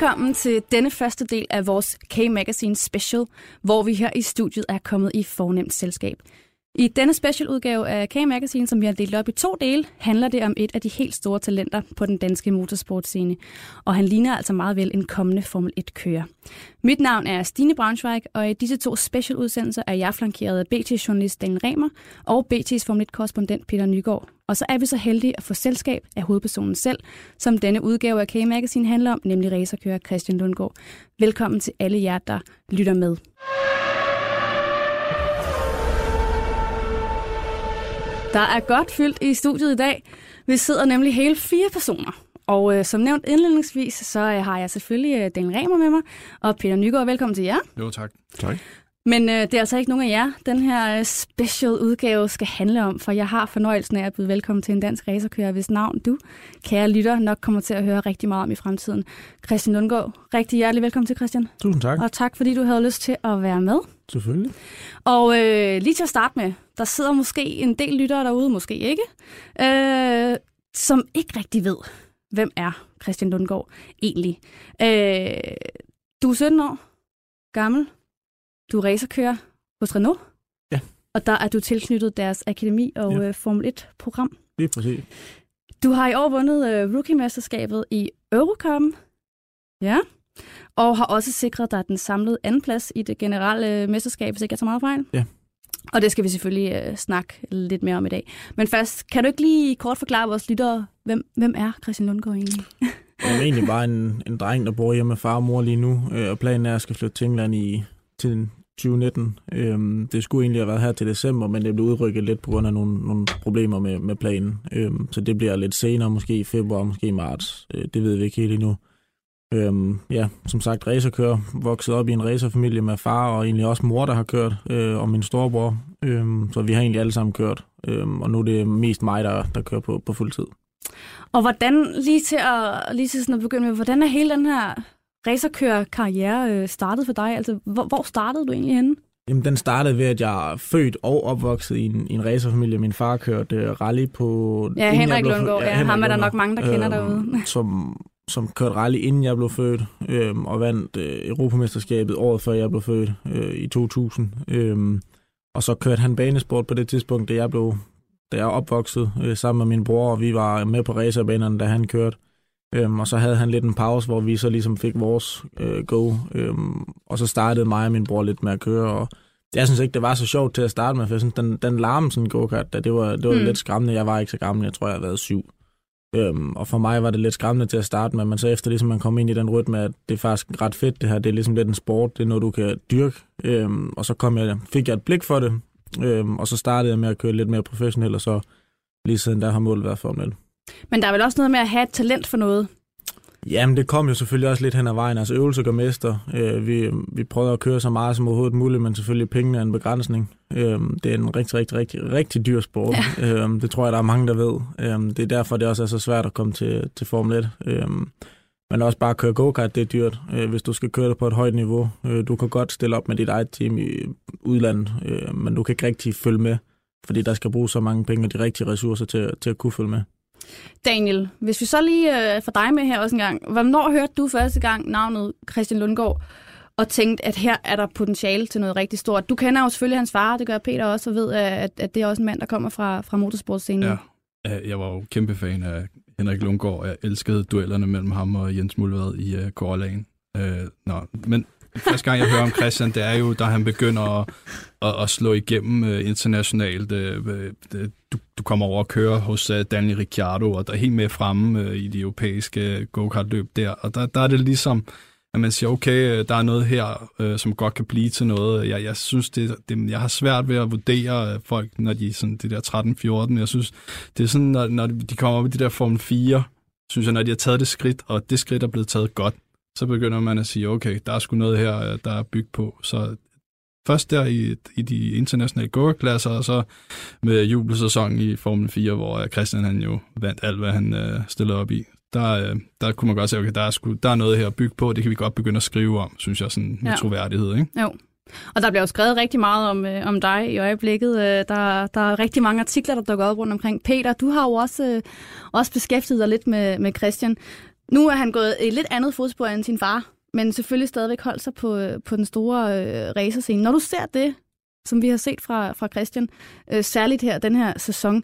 Velkommen til denne første del af vores K-Magazine Special, hvor vi her i studiet er kommet i fornemt selskab. I denne specialudgave af K-Magazine, som vi har delt op i to dele, handler det om et af de helt store talenter på den danske motorsportscene. Og han ligner altså meget vel en kommende Formel 1-kører. Mit navn er Stine Braunschweig, og i disse to specialudsendelser er jeg flankeret af BT-journalist Daniel Remer og BT's Formel 1-korrespondent Peter Nygaard. Og så er vi så heldige at få selskab af hovedpersonen selv, som denne udgave af K-Magazine handler om, nemlig racerkører Christian Lundgaard. Velkommen til alle jer, der lytter med. Der er godt fyldt i studiet i dag. Vi sidder nemlig hele fire personer. Og øh, som nævnt indledningsvis, så øh, har jeg selvfølgelig øh, Daniel Remer med mig, og Peter Nygaard, velkommen til jer. Jo, tak. Tak. Men øh, det er altså ikke nogen af jer, den her øh, special udgave skal handle om, for jeg har fornøjelsen af at byde velkommen til en dansk racerkører, hvis navn du, kære lytter, nok kommer til at høre rigtig meget om i fremtiden. Christian Lundgaard, rigtig hjertelig velkommen til Christian. Tusind tak. Og tak fordi du havde lyst til at være med. Selvfølgelig. Og øh, lige til at starte med, der sidder måske en del lyttere derude, måske ikke, øh, som ikke rigtig ved, hvem er Christian Lundgaard egentlig. Øh, du er 17 år gammel. Du er racerkører hos Renault. Ja. Og der er du tilknyttet deres akademi og Ja. øh, Formel 1-program. Lige præcis. Du har i år vundet øh, rookie-mesterskabet i Eurocup. Ja. Og har også sikret dig den samlede andenplads i det generelle øh, mesterskab, hvis ikke jeg tager meget fejl. Ja. Og det skal vi selvfølgelig øh, snakke lidt mere om i dag. Men først, kan du ikke lige kort forklare vores lyttere, hvem, hvem er Christian Lundgaard egentlig? Jeg er egentlig bare en, en dreng, der bor hjemme med far og mor lige nu, øh, og planen er, at jeg skal flytte til England i, til 2019. Øhm, det skulle egentlig have været her til december, men det blev udrykket lidt på grund af nogle, nogle problemer med, med planen. Øhm, så det bliver lidt senere, måske i februar, måske i marts. Øh, det ved vi ikke helt endnu. Øhm, ja, som sagt, racerkører. Vokset op i en racerfamilie med far og egentlig også mor, der har kørt, øh, og min storebror. Øhm, så vi har egentlig alle sammen kørt. Øhm, og nu er det mest mig, der, der kører på, på fuld tid. Og hvordan, lige til at, lige til sådan at begynde med, hvordan er hele den her racerkører-karriere øh, startet for dig? Altså, hvor, hvor startede du egentlig henne? Jamen, den startede ved, at jeg er født og opvokset i en, i en racerfamilie. Min far kørte øh, rally på... Ja, Henrik blev Lundgaard. født. Ja, ham er der nok mange, der kender derude. Som, som kørte rally, inden jeg blev født, øhm, og vandt øh, Europamesterskabet året før jeg blev født øh, i 2000. Øhm, og så kørte han banesport på det tidspunkt, da jeg blev da jeg opvokset øh, sammen med min bror, og vi var med på racerbanerne, da han kørte. Øhm, og så havde han lidt en pause, hvor vi så ligesom fik vores øh, go. Øhm, og så startede mig og min bror lidt med at køre, og jeg synes ikke, det var så sjovt til at starte med, for jeg synes, den, den larm sådan en go-kart, det var, det var Mm. lidt skræmmende. Jeg var ikke så gammel, jeg tror, jeg har været syv. Øhm, og for mig var det lidt skræmmende til at starte med, men så efter ligesom man kom ind i den rytme, at det er faktisk ret fedt det her, det er ligesom lidt en sport, det er noget, du kan dyrke. Øhm, og så kom jeg, fik jeg et blik for det, øhm, og så startede jeg med at køre lidt mere professionelt, og så lige siden der har målet været Formel 1. Men der er vel også noget med at have et talent for noget. Jamen, det kom jo selvfølgelig også lidt hen ad vejen. Altså, øvelse gør mester. Øh, vi, vi prøvede at køre så meget som overhovedet muligt, men selvfølgelig pengene er en begrænsning. Øh, det er en rigtig, rigtig, rigtig, rigtig dyr sport. Ja. Øh, det tror jeg, der er mange, der ved. Øh, det er derfor, det også er så svært at komme til, til Formel 1. Øh, men også bare at køre go-kart, det er dyrt, øh, hvis du skal køre det på et højt niveau. Øh, du kan godt stille op med dit eget team i udlandet, øh, men du kan ikke rigtig følge med, fordi der skal bruges så mange penge og de rigtige ressourcer til, til at kunne følge med. Daniel, hvis vi så lige øh, får dig med her også en gang. Hvornår hørte du første gang navnet Christian Lundgaard og tænkte, at her er der potentiale til noget rigtig stort? Du kender jo selvfølgelig hans far, det gør Peter også, og ved, at, at det er også en mand, der kommer fra, fra motorsportscenen. Ja. Jeg var jo kæmpe fan af Henrik Lundgaard, jeg elskede duellerne mellem ham og Jens Mulvad i øh, uh, Korlagen. Uh, øh, nå, men første gang, jeg hører om Christian, det er jo, da han begynder at, at, at slå igennem uh, internationalt. Uh, du, du kommer over og kører hos uh, Daniel Ricciardo, og der er helt med fremme uh, i de europæiske go-kart-løb der. Og der, der er det ligesom, at man siger, okay, der er noget her, som godt kan blive til noget. Jeg, jeg synes, det, det, jeg har svært ved at vurdere folk, når de er sådan det der 13-14. Jeg synes, det er sådan, når, når de kommer op i de der Form 4, synes jeg, når de har taget det skridt, og det skridt er blevet taget godt, så begynder man at sige, okay, der er sgu noget her, øh, der er bygget på. Så først der i, i de internationale gårdklasser, og så med jubelsæsonen i Formel 4, hvor Christian han jo vandt alt, hvad han øh, stillede op i. Der, øh, der kunne man godt sige, okay, der er, sgu, der er noget her at bygge på, det kan vi godt begynde at skrive om, synes jeg, sådan med ja. troværdighed. Ikke? Jo. Og der bliver jo skrevet rigtig meget om, øh, om dig i øjeblikket. Øh, der, der er rigtig mange artikler, der dukker op rundt omkring. Peter, du har jo også, øh, også beskæftiget dig lidt med, med Christian. Nu er han gået et lidt andet fodspor end sin far, men selvfølgelig stadigvæk holdt sig på, øh, på den store øh, racerscene. Når du ser det, som vi har set fra, fra Christian, øh, særligt her den her sæson,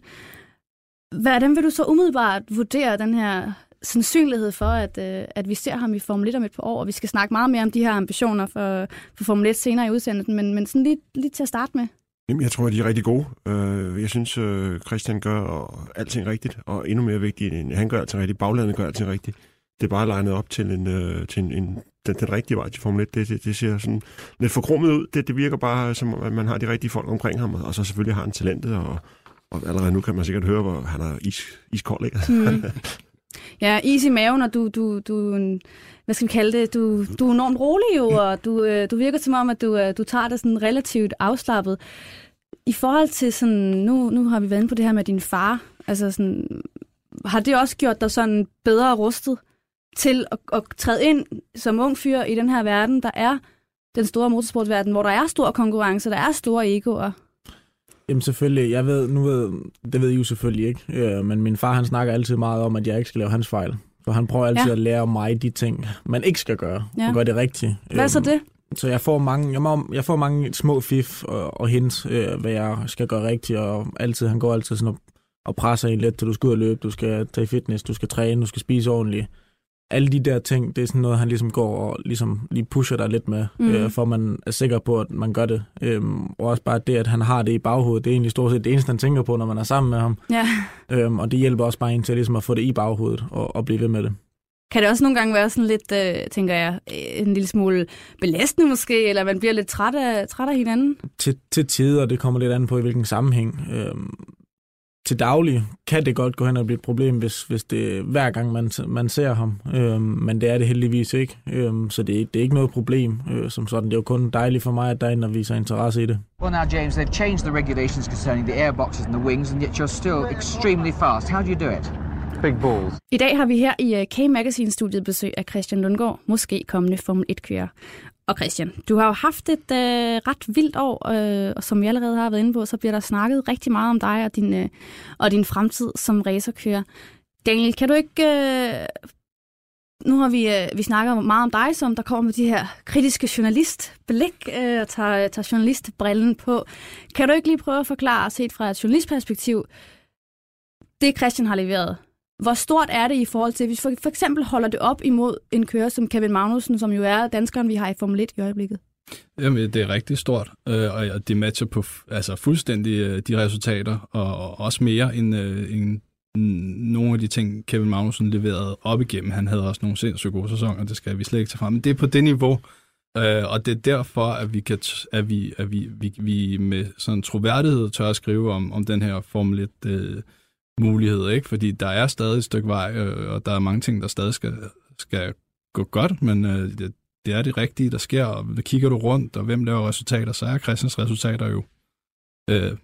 hvordan vil du så umiddelbart vurdere den her sandsynlighed for, at, øh, at vi ser ham i Formel 1 om et par år, og vi skal snakke meget mere om de her ambitioner for, for Formel 1 senere i udsendelsen, men, men sådan lige, lige til at starte med. Jamen, jeg tror, at de er rigtig gode. Øh, jeg synes, øh, Christian gør alting rigtigt, og endnu mere vigtigt, end han gør alting rigtigt. Baglandet gør alting rigtigt. Det er bare legnet op til, en, til en, en, den, den rigtige vej til Formel 1. Det, det, det ser sådan lidt forkrummet ud. Det, det virker bare, som at man har de rigtige folk omkring ham, og så selvfølgelig har han talentet, og, og allerede nu kan man sikkert høre, hvor han er is, iskold. Ikke? Mm. Ja, is i maven, og du, du, du hvad skal vi kalde det, du, du er enormt rolig jo, og du, øh, du virker som om, at du, øh, du tager det sådan relativt afslappet. I forhold til sådan, nu, nu har vi været inde på det her med din far, altså sådan, har det også gjort dig sådan bedre rustet til at, at træde ind som ung fyr i den her verden, der er den store motorsportsverden, hvor der er stor konkurrence, der er store egoer? Jamen selvfølgelig, jeg ved, nu ved, det ved I jo selvfølgelig ikke, øh, men min far han snakker altid meget om, at jeg ikke skal lave hans fejl. Så han prøver altid ja. at lære mig de ting, man ikke skal gøre, ja. og gøre det rigtigt. Hvad er så øhm, det? Så jeg får mange, jeg, må, jeg får mange små fif og, og hints, øh, hvad jeg skal gøre rigtigt, og altid, han går altid sådan og, og presser en lidt, til du skal ud og løbe, du skal tage fitness, du skal træne, du skal spise ordentligt alle de der ting, det er sådan noget, han ligesom går og ligesom lige pusher dig lidt med, mm. øh, for man er sikker på, at man gør det. Øhm, og også bare det, at han har det i baghovedet, det er egentlig stort set det eneste, han tænker på, når man er sammen med ham. Ja. Øhm, og det hjælper også bare en til ligesom at få det i baghovedet og, og blive ved med det. Kan det også nogle gange være sådan lidt, øh, tænker jeg, en lille smule belastende måske, eller man bliver lidt træt af, træt af hinanden? Til, til tider, det kommer lidt an på, i hvilken sammenhæng. Øhm, til daglig kan det godt gå hen og blive et problem, hvis, hvis det hver gang man, man ser ham. Øhm, men det er det heldigvis ikke. Øhm, så det det er ikke noget problem øh, som sådan. Det er jo kun dejligt for mig, at der er en, der viser interesse i det. Well now, James, they've changed the regulations concerning the airboxes and the wings, and yet you're still extremely fast. How do you do it? Big balls. I dag har vi her i øh, K-Magazine-studiet besøg af Christian Lundgaard, måske kommende Formel 1-kører. Og Christian, du har jo haft et øh, ret vildt år, øh, og som vi allerede har været inde på, så bliver der snakket rigtig meget om dig og din, øh, og din fremtid som racerkører. Daniel, kan du ikke... Øh, nu har vi, øh, vi snakket meget om dig, som der kommer med de her kritiske journalistblik øh, og tager, øh, tager journalistbrillen på. Kan du ikke lige prøve at forklare, set fra et journalistperspektiv, det Christian har leveret hvor stort er det i forhold til, hvis vi for, for eksempel holder det op imod en kører som Kevin Magnussen, som jo er danskeren, vi har i Formel 1 i øjeblikket? Jamen, det er rigtig stort, øh, og det matcher på altså fuldstændig øh, de resultater, og også mere end, øh, end nogle af de ting, Kevin Magnussen leverede op igennem. Han havde også nogle sindssygt gode sæsoner, det skal vi slet ikke tage frem. Men det er på det niveau, øh, og det er derfor, at vi, kan, at vi, at vi, vi, vi med sådan troværdighed tør at skrive om, om den her Formel 1 mulighed, ikke? Fordi der er stadig et stykke vej, øh, og der er mange ting, der stadig skal, skal gå godt, men øh, det, det er det rigtige, der sker, og kigger du rundt, og hvem laver resultater, så er Christians resultater jo øh,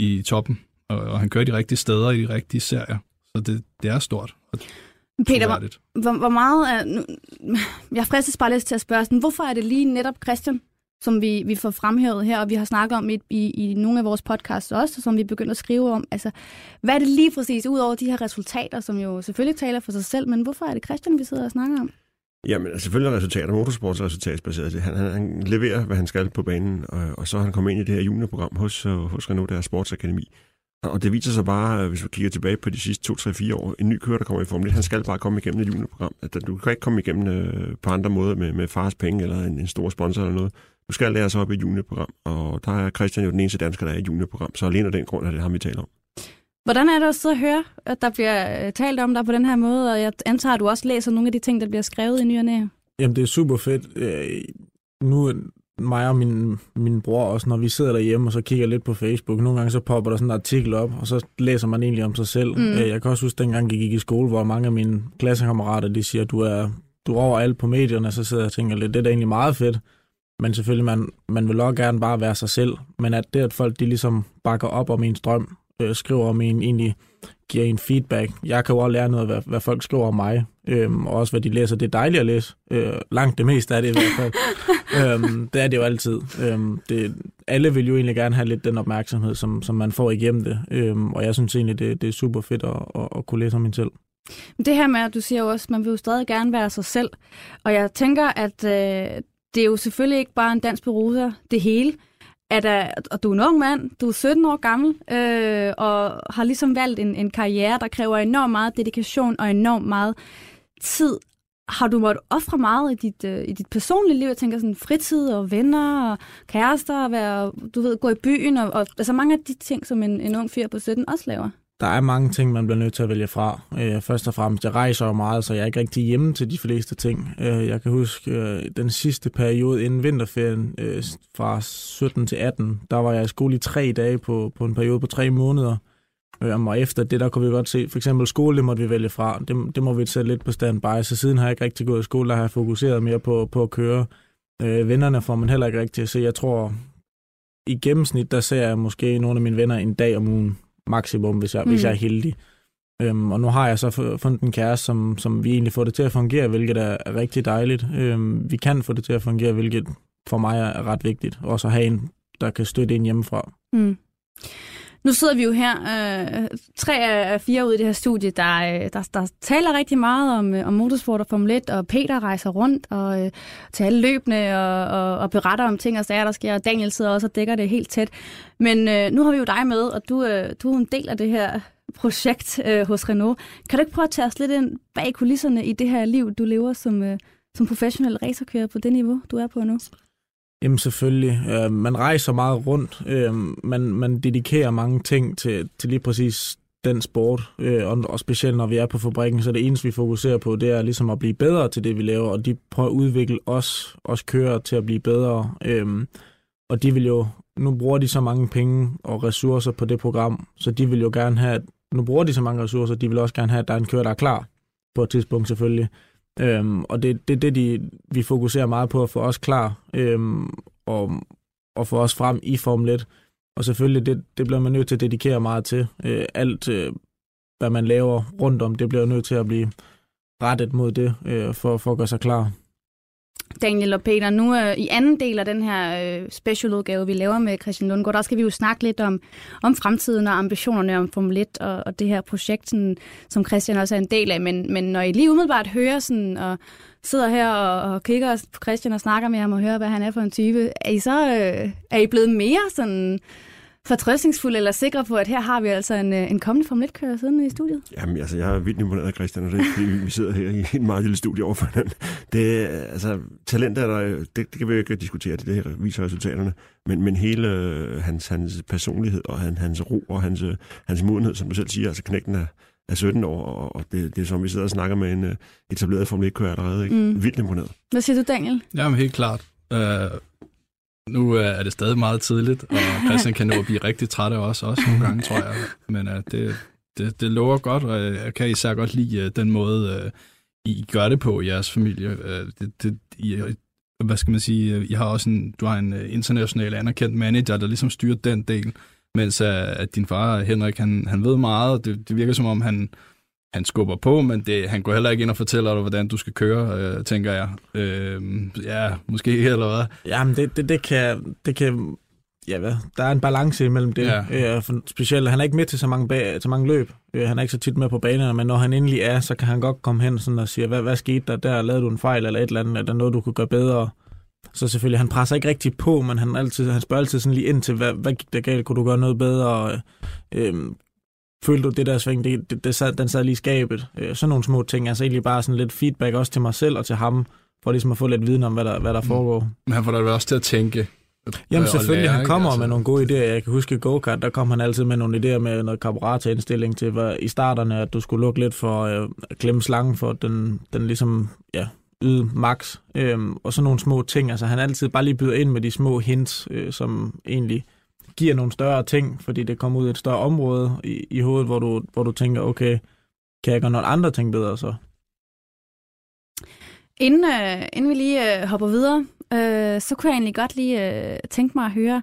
i toppen, og, og han kører de rigtige steder i de rigtige serier, så det, det er stort. Og Peter, hvor, hvor meget er... Nu, jeg fristes bare lidt til at spørge sådan, hvorfor er det lige netop Christian, som vi, vi får fremhævet her, og vi har snakket om i, i, i nogle af vores podcasts også, som vi begynder at skrive om. Altså, hvad er det lige præcis, ud over de her resultater, som jo selvfølgelig taler for sig selv, men hvorfor er det Christian, vi sidder og snakker om? Jamen, altså, selvfølgelig er resultater, motorsports resultatsbaseret. Han, han, han leverer, hvad han skal på banen, og, og så er han kommet ind i det her juniorprogram hos, øh, hos Renault, der Sportsakademi. Og det viser sig bare, øh, hvis vi kigger tilbage på de sidste 2-3-4 år, en ny kører, der kommer i Formel 1, han skal bare komme igennem et juniorprogram. Du kan ikke komme igennem øh, på andre måder med, med fars penge eller en, en stor sponsor eller noget. Du skal lære sig op i juniorprogram, og der er Christian jo den eneste dansker, der er i juniorprogram, så alene af den grund er det ham, vi taler om. Hvordan er det at høre, at der bliver øh, talt om dig på den her måde, og jeg antager, at du også læser nogle af de ting, der bliver skrevet i ny og næ? Jamen, det er super fedt. Øh, nu mig og min, min bror også, når vi sidder derhjemme og så kigger lidt på Facebook, nogle gange så popper der sådan en artikel op, og så læser man egentlig om sig selv. Mm. Øh, jeg kan også huske, dengang jeg gik i skole, hvor mange af mine klassekammerater, de siger, du er du er overalt på medierne, så sidder jeg og tænker lidt, det er da egentlig meget fedt. Men selvfølgelig, man, man vil også gerne bare være sig selv. Men at det, at folk de ligesom bakker op om ens drøm, øh, skriver om en, egentlig giver en feedback. Jeg kan jo også lære noget, hvad, hvad folk skriver om mig, øhm, og også hvad de læser. Det er dejligt at læse. Øh, langt det meste er det i hvert fald. øhm, det er det jo altid. Øhm, det, alle vil jo egentlig gerne have lidt den opmærksomhed, som, som man får igennem det. Øhm, og jeg synes egentlig, det, det er super fedt at, at, at kunne læse om min selv. Det her med, at du siger jo også, at man vil jo stadig gerne være sig selv. Og jeg tænker, at øh, det er jo selvfølgelig ikke bare en dans på roser, det hele. At, der, og du er en ung mand, du er 17 år gammel, øh, og har ligesom valgt en, en karriere, der kræver enormt meget dedikation og enormt meget tid. Har du måttet ofre meget i dit, øh, i dit personlige liv? Jeg tænker sådan fritid og venner og kærester, og være, du ved, gå i byen, og, og altså mange af de ting, som en, en ung fyr på 17 også laver der er mange ting, man bliver nødt til at vælge fra. Øh, først og fremmest, jeg rejser jo meget, så jeg er ikke rigtig hjemme til de fleste ting. Øh, jeg kan huske øh, den sidste periode inden vinterferien, øh, fra 17 til 18, der var jeg i skole i tre dage på, på en periode på tre måneder. Øh, og efter det, der kunne vi godt se, for eksempel skole, det måtte vi vælge fra. Det, det må vi sætte lidt på standby. Så siden har jeg ikke rigtig gået i skole, der har jeg fokuseret mere på, på at køre. Øh, vennerne får man heller ikke rigtig at se. Jeg tror, i gennemsnit, der ser jeg måske nogle af mine venner en dag om ugen maksimum, hvis jeg, mm. hvis jeg er heldig. Øhm, og nu har jeg så fundet en kæreste, som, som vi egentlig får det til at fungere, hvilket er rigtig dejligt. Øhm, vi kan få det til at fungere, hvilket for mig er ret vigtigt. Også at have en, der kan støtte ind hjemmefra. Mm. Nu sidder vi jo her, øh, tre af fire ud i det her studie, der, øh, der, der taler rigtig meget om, øh, om motorsport og Formel 1, og Peter rejser rundt og øh, til alle løbende og, og, og beretter om ting og sager, der sker. Daniel sidder også og dækker det helt tæt. Men øh, nu har vi jo dig med, og du, øh, du er en del af det her projekt øh, hos Renault. Kan du ikke prøve at tage os lidt ind bag kulisserne i det her liv, du lever som, øh, som professionel racerkører på det niveau, du er på nu? Jamen selvfølgelig. Øh, man rejser meget rundt. Øh, man, man dedikerer mange ting til, til lige præcis den sport. Øh, og, og specielt når vi er på fabrikken, så det eneste, vi fokuserer på, det er ligesom at blive bedre til det, vi laver. Og de prøver at udvikle os, os kører til at blive bedre. Øh, og de vil jo, nu bruger de så mange penge og ressourcer på det program, så de vil jo gerne have, nu bruger de så mange ressourcer, de vil også gerne have, at der er en kører, der er klar på et tidspunkt selvfølgelig. Øhm, og det er det, det, de, vi fokuserer meget på at få os klar øhm, og, og få os frem i Formel 1. Og selvfølgelig, det, det bliver man nødt til at dedikere meget til. Øh, alt, øh, hvad man laver rundt om, det bliver nødt til at blive rettet mod det, øh, for, for at gøre sig klar. Daniel og Peter, nu øh, i anden del af den her øh, specialudgave, vi laver med Christian Lundgaard, der skal vi jo snakke lidt om, om fremtiden og ambitionerne om Formel 1 og, og det her projekt, sådan, som Christian også er en del af. Men, men når I lige umiddelbart hører sådan, og sidder her og, og kigger på Christian og snakker med ham og hører, hvad han er for en type, er I så øh, er I blevet mere sådan fortrøstningsfuld eller sikre på, at her har vi altså en, øh, en kommende Formel 1-kører siden i studiet? Jamen, altså, jeg er vildt imponeret af Christian, og det er fordi, vi sidder her i en meget lille studie overfor hinanden. Det, altså, talent er der, det, det kan vi jo ikke diskutere, det, det her viser resultaterne, men, men hele øh, hans, hans personlighed og hans, hans ro og hans, øh, hans modenhed, som du selv siger, altså knægten er, er 17 år, og det, det er som vi sidder og snakker med en etableret Formel 1-kører allerede. Ikke? Mm. Vildt imponeret. Hvad siger du, Daniel? Jamen, helt klart. Uh, nu øh, er det stadig meget tidligt, og Christian kan nå at blive rigtig træt af os også nogle gange, tror jeg. Men uh, det, det, det lover godt, og jeg kan især godt lide uh, den måde, uh, I gør det på i jeres familie. Uh, det, det, I, hvad skal man sige, I har også en, du har en international anerkendt manager, der ligesom styrer den del, mens uh, at din far, Henrik, han, han ved meget, det, det virker som om, han, han skubber på, men det, han går heller ikke ind og fortæller dig, hvordan du skal køre, øh, tænker jeg. Øh, ja, måske ikke, eller hvad? Jamen, det, det, det, kan, det kan... Ja, hvad? Der er en balance imellem det. Ja. Øh, for specielt, han er ikke med til så mange, bag, til mange løb. Øh, han er ikke så tit med på banerne, men når han endelig er, så kan han godt komme hen sådan og sige, hvad, hvad skete der der? Lavede du en fejl eller et eller andet? Er der noget, du kunne gøre bedre? Så selvfølgelig, han presser ikke rigtig på, men han, altid, han spørger altid sådan lige ind til, hvad, hvad gik der galt? Kunne du gøre noget bedre? Øh, følte du det der sving, det, det, det sad, den sad lige i skabet. Øh, sådan nogle små ting, altså egentlig bare sådan lidt feedback også til mig selv og til ham, for ligesom at få lidt viden om, hvad der, hvad der mm. foregår. Men han får dig også til at tænke. Jamen selvfølgelig, lære, han kommer altså. med nogle gode idéer. Jeg kan huske go-kart, der kom han altid med nogle idéer med noget karburatorindstilling til, hvad, i starterne, at du skulle lukke lidt for øh, at klemme slangen, for den, den ligesom, ja, yde max. Øhm, og sådan nogle små ting. Altså han altid bare lige byder ind med de små hints, øh, som egentlig giver nogle større ting, fordi det kommer ud i et større område i, i hovedet, hvor du, hvor du tænker, okay, kan jeg gøre nogle andre ting bedre så? Inden, øh, inden vi lige øh, hopper videre, øh, så kunne jeg egentlig godt lige øh, tænke mig at høre,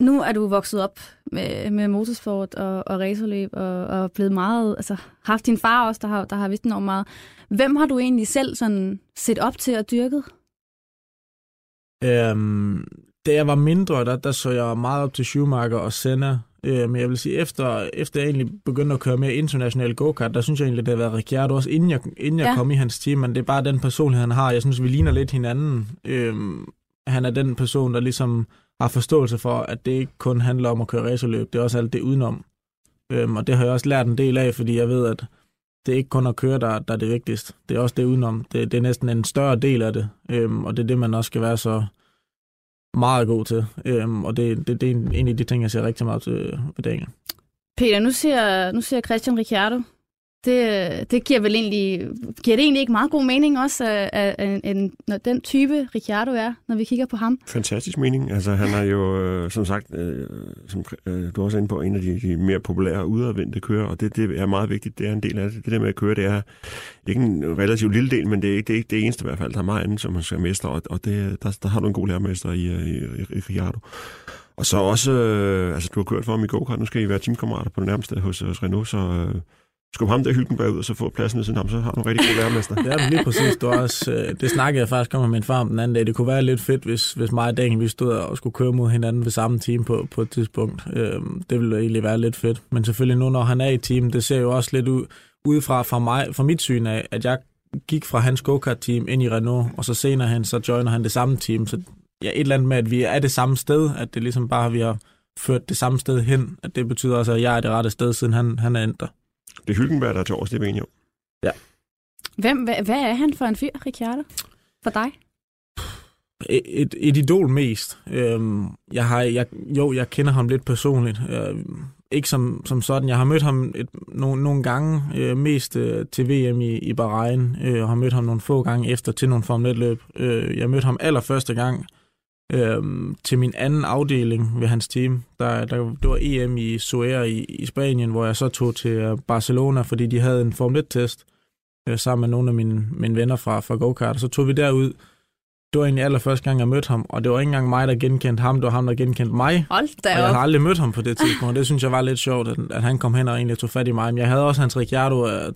nu er du vokset op med, med motorsport og, og racerløb og, og blevet meget, altså haft din far også, der har, der har vidst enormt meget. Hvem har du egentlig selv sådan set op til at dyrket? Øhm, da jeg var mindre, der, der så jeg meget op til Schumacher og Senna. Øh, men jeg vil sige, efter, efter jeg egentlig begyndte at køre mere international go-kart, der synes jeg egentlig, det har været Ricciardo også, inden jeg, inden jeg Ja. kom i hans team. Men det er bare den personlighed, han har. Jeg synes, vi ligner lidt hinanden. Øhm, han er den person, der ligesom har forståelse for, at det ikke kun handler om at køre racerløb. Det er også alt det udenom. Øhm, og det har jeg også lært en del af, fordi jeg ved, at det er ikke kun at køre, der, der er det vigtigste. Det er også det udenom. Det, det er næsten en større del af det. Øhm, og det er det, man også skal være så meget god til. Øhm, og det, det, det er en, en af de ting, jeg ser rigtig meget til ved Daniel. Peter, nu siger, nu siger Christian Ricciardo. Det, det giver vel egentlig, giver det egentlig ikke meget god mening også, at, at, at, når den type Ricciardo er, når vi kigger på ham? Fantastisk mening. Altså, han er jo, øh, som sagt, øh, som øh, du også er inde på, en af de, de mere populære udadvendte kører, og det, det er meget vigtigt. Det er en del af det. Det der med at køre, det er ikke en relativt lille del, men det er ikke det, er ikke det eneste i hvert fald. Der er meget andet, som man skal mestre, og, og det, der, der har du en god lærermester i, øh, i, i, i Ricciardo. Og så også, øh, altså du har kørt for ham i go-kart, nu skal I være teamkammerater på det nærmeste hos, hos Renault, så øh, skub ham der Hylkenberg ud, og så få pladsen ved siden ham, så har du en rigtig god lærermester. Det er du lige præcis. Du også, øh, det snakkede jeg faktisk om med min far om den anden dag. Det kunne være lidt fedt, hvis, hvis mig og Daniel vi stod og skulle køre mod hinanden ved samme team på, på et tidspunkt. Øhm, det ville egentlig være lidt fedt. Men selvfølgelig nu, når han er i team, det ser jo også lidt ud udefra fra, mig, fra mit syn af, at jeg gik fra hans go-kart-team ind i Renault, og så senere hen, så joiner han det samme team. Så ja, et eller andet med, at vi er det samme sted, at det ligesom bare, vi har ført det samme sted hen, at det betyder også, at jeg er det rette sted, siden han, han er endt der. Det er Hylkenberg, der er til års, det er vi enige om. Hvem, hvad, hvad er han for en fyr, Ricciardo? For dig? et, et, et idol mest. Øhm, jeg har, jeg, jo, jeg kender ham lidt personligt. Øh, ikke som, som sådan. Jeg har mødt ham et, no, nogle gange, øh, mest øh, til VM i, i Bahrain, øh, og har mødt ham nogle få gange efter til nogle Formel 1-løb. Øh, jeg mødte ham allerførste gang øh, til min anden afdeling ved hans team. Der, der, det var EM i Soera i, i Spanien, hvor jeg så tog til Barcelona, fordi de havde en Formel 1-test øh, sammen med nogle af mine, mine venner fra, fra go-kart. Så tog vi derud, det var egentlig allerførste gang, jeg mødte ham, og det var ikke engang mig, der genkendte ham, det var ham, der genkendte mig. Hold da Og jeg har aldrig mødt ham på det tidspunkt, og det synes jeg var lidt sjovt, at, at han kom hen og egentlig tog fat i mig. Men jeg havde også hans Ricciardo øh,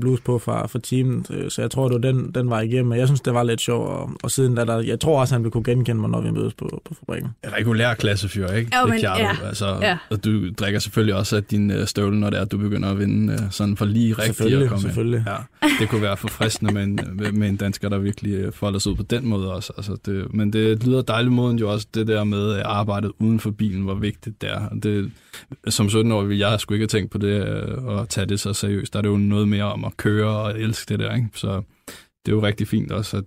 blues på fra, fra teamet, øh, så jeg tror, det var den, den var igennem. Men jeg synes, det var lidt sjovt, og, og siden da, der, jeg tror også, han ville kunne genkende mig, når vi mødes på, på fabrikken. regulær klassefyr, ikke? Jo, men Ricciardo. ja. Altså, Ja. Og du drikker selvfølgelig også af din øh, støvle, når det er, at du begynder at vinde, øh, sådan for lige rigtigt at Selvfølgelig, komme ind. selvfølgelig. Ja, det kunne være forfriskende med en, med- med en dansker, der virkelig øh, folder sig ud på den måde også. Altså det, men det lyder dejligt moden jo også, det der med at arbejdet uden for bilen, hvor vigtigt det er. Og Det, som 17-årig ville jeg sgu ikke have tænkt på det, øh, og tage det så seriøst. Der er det jo noget mere om at køre og elske det der, ikke? Så det er jo rigtig fint også, at,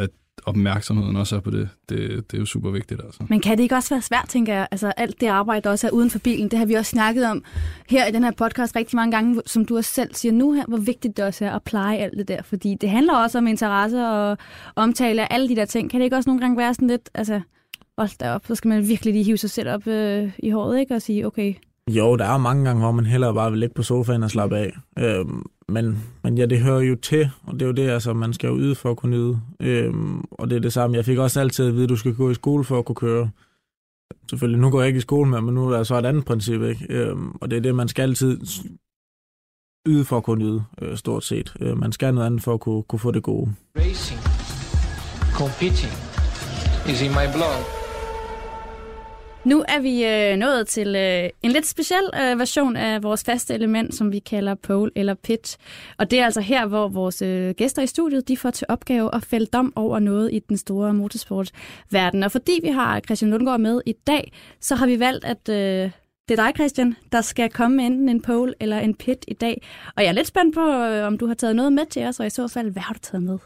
at opmærksomheden også er på det. det. Det er jo super vigtigt, altså. Men kan det ikke også være svært, tænker jeg? Altså alt det arbejde, der også er uden for bilen, det har vi også snakket om her i den her podcast rigtig mange gange, som du også selv siger nu her, hvor vigtigt det også er at pleje alt det der. Fordi det handler også om interesse og omtale af alle de der ting. Kan det ikke også nogle gange være sådan lidt, altså hold da op, så skal man virkelig lige hive sig selv op øh, i håret, ikke? Og sige, okay, Jo, der er jo mange gange, hvor man hellere bare vil ligge på sofaen og slappe af. Øhm, men, men ja, det hører jo til, og det er jo det, altså, man skal jo yde for at kunne nyde. Øhm, og det er det samme. Jeg fik også altid at vide, at du skal gå i skole for at kunne køre. Selvfølgelig, nu går jeg ikke i skole mere, men nu er der så et andet princip, ikke? Øhm, og det er det, man skal altid yde for at kunne nyde, øh, stort set. Øh, man skal noget andet for at kunne, kunne få det gode. Racing, competing is in my blood. Nu er vi øh, nået til øh, en lidt speciel øh, version af vores faste element, som vi kalder pole eller pit. Og det er altså her, hvor vores øh, gæster i studiet de får til opgave at fælde dom over noget i den store motorsportverden. Og fordi vi har Christian Lundgaard med i dag, så har vi valgt, at øh, det er dig, Christian, der skal komme med enten en pole eller en pit i dag. Og jeg er lidt spændt på, øh, om du har taget noget med til os, og i så fald, hvad har du taget med?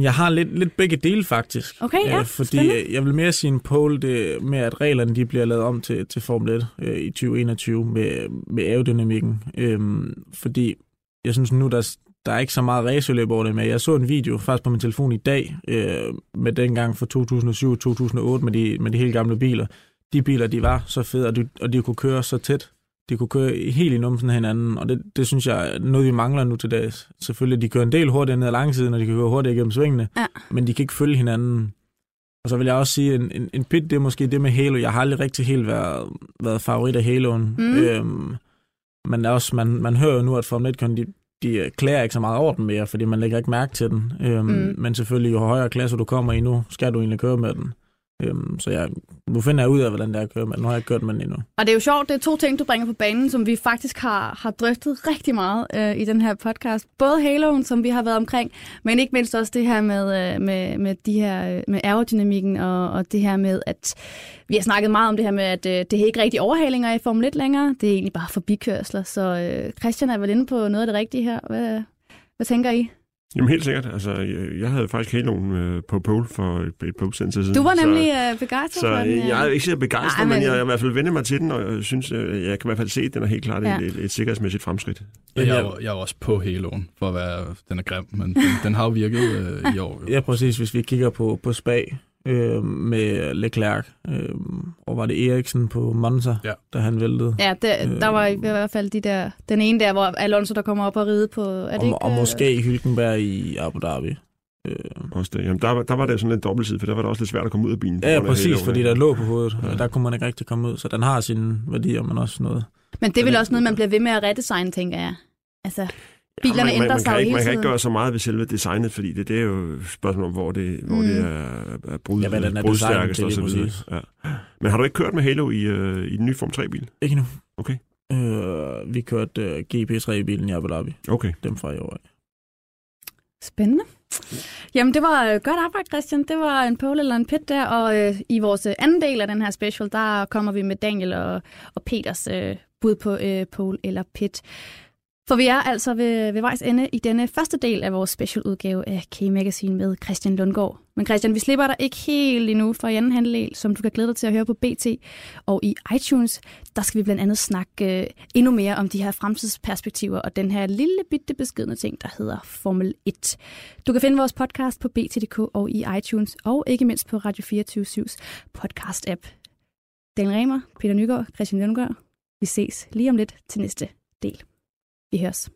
Jeg har lidt, lidt begge dele faktisk. Okay, ja, Øh, fordi spændende. øh, jeg vil mere sige en pole det, med, at reglerne de bliver lavet om til, til Formel 1 øh, i 2021 med, med aerodynamikken. Øhm, fordi jeg synes nu, der, der er ikke så meget racerløb over det med. Jeg så en video faktisk på min telefon i dag øh, med dengang fra 2007-2008 med de, med de helt gamle biler. De biler, de var så fede, og de, og de kunne køre så tæt de kunne køre helt i numsen af hinanden, og det, det synes jeg er noget, vi mangler nu til dags. Selvfølgelig, de kører en del hurtigere ned ad langsiden, og de kan køre hurtigere igennem svingene, Ja. men de kan ikke følge hinanden. Og så vil jeg også sige, en, en, en pit, det er måske det med Halo. Jeg har aldrig rigtig helt været, været favorit af Haloen. Mm. Øhm, men også, man, man hører jo nu, at Formel 1 de, de øh, klæder ikke så meget over den mere, fordi man lægger ikke mærke til den. Øhm, Mm. Men selvfølgelig, jo højere klasse du kommer i nu, skal du egentlig køre med den. Øhm, så jeg, nu finder jeg ud af, hvordan det er at køre med. Nu har jeg ikke kørt med den endnu. Og det er jo sjovt, det er to ting, du bringer på banen, som vi faktisk har, har drøftet rigtig meget øh, i den her podcast. Både Haloen, som vi har været omkring, men ikke mindst også det her med, øh, med, med, de her, øh, med aerodynamikken, og, og det her med, at vi har snakket meget om det her med, at øh, det er ikke rigtig overhalinger i Formel 1 længere. Det er egentlig bare forbikørsler. Så øh, Christian er vel inde på noget af det rigtige her. Hvad, hvad tænker I? Jamen helt sikkert. Altså, jeg, jeg havde faktisk Haloen øh, på pole for et, et par udsendelse siden. Du var så- nemlig øh, begejstret Så for den. øh. jeg er ikke så begejstret, Nej, men men- jeg har i hvert fald vendt mig til den, og jeg synes, øh, jeg kan i hvert fald se, at den er helt klart Ja. et, et, et sikkerhedsmæssigt fremskridt. Jeg, jeg, er jeg er også på Haloen, for at være, den er grim, men den, den har jo virket øh, i år. Jo. Ja, præcis. Hvis vi kigger på, på Spa øh, med Leclerc, øh, og var det Eriksen på Monza, Ja. da han væltede. Ja, der, der var i hvert fald de der, den ene der, hvor Alonso der kommer op og ride på, er det og, ikke? og øh, måske Hülkenberg i Abu Dhabi. Øh, Også det. Jamen, der, var- der var det sådan lidt dobbeltside, for der var det også lidt svært at komme ud af bilen. ja, ja, præcis, fordi der lå på hovedet, Ja. og der kunne man ikke rigtig komme ud. Så den har sine værdier, men også noget. Men det er vel også noget, man bliver ved med at redesigne, tænker jeg. Altså, bilerne man, man, ændrer man, sig kan ikke, hele man kan tiden. ikke gøre så meget ved selve designet, fordi det, det er jo et spørgsmål om, hvor det, hvor Mm. det er, er brud, Ja, hvad den er brudstærkest designet og så videre. Ja. Men har du ikke kørt med Halo i, øh, i den nye Form 3-bil? Ikke nu. Okay. Øh, vi kørte øh, GP3-bilen i Abu Dhabi, Okay. dem fra i år. Spændende. Jamen, det var øh, godt arbejde, Christian. Det var en pole eller en pit der, og øh, i vores øh, anden del af den her special, der kommer vi med Daniel og, og Peters øh, bud på øh, pole eller pit. For vi er altså ved, ved vejs ende i denne første del af vores specialudgave af K-Magazine med Christian Lundgaard. Men Christian, vi slipper dig ikke helt endnu for i anden halvdel, som du kan glæde dig til at høre på BT og i iTunes. Der skal vi blandt andet snakke øh, endnu mere om de her fremtidsperspektiver og den her lille bitte beskedne ting, der hedder Formel 1. Du kan finde vores podcast på BT.dk og i iTunes, og ikke mindst på Radio 24-7's podcast-app. Daniel Remer, Peter Nygaard, Christian Lundgaard. Vi ses lige om lidt til næste del. Vi høres.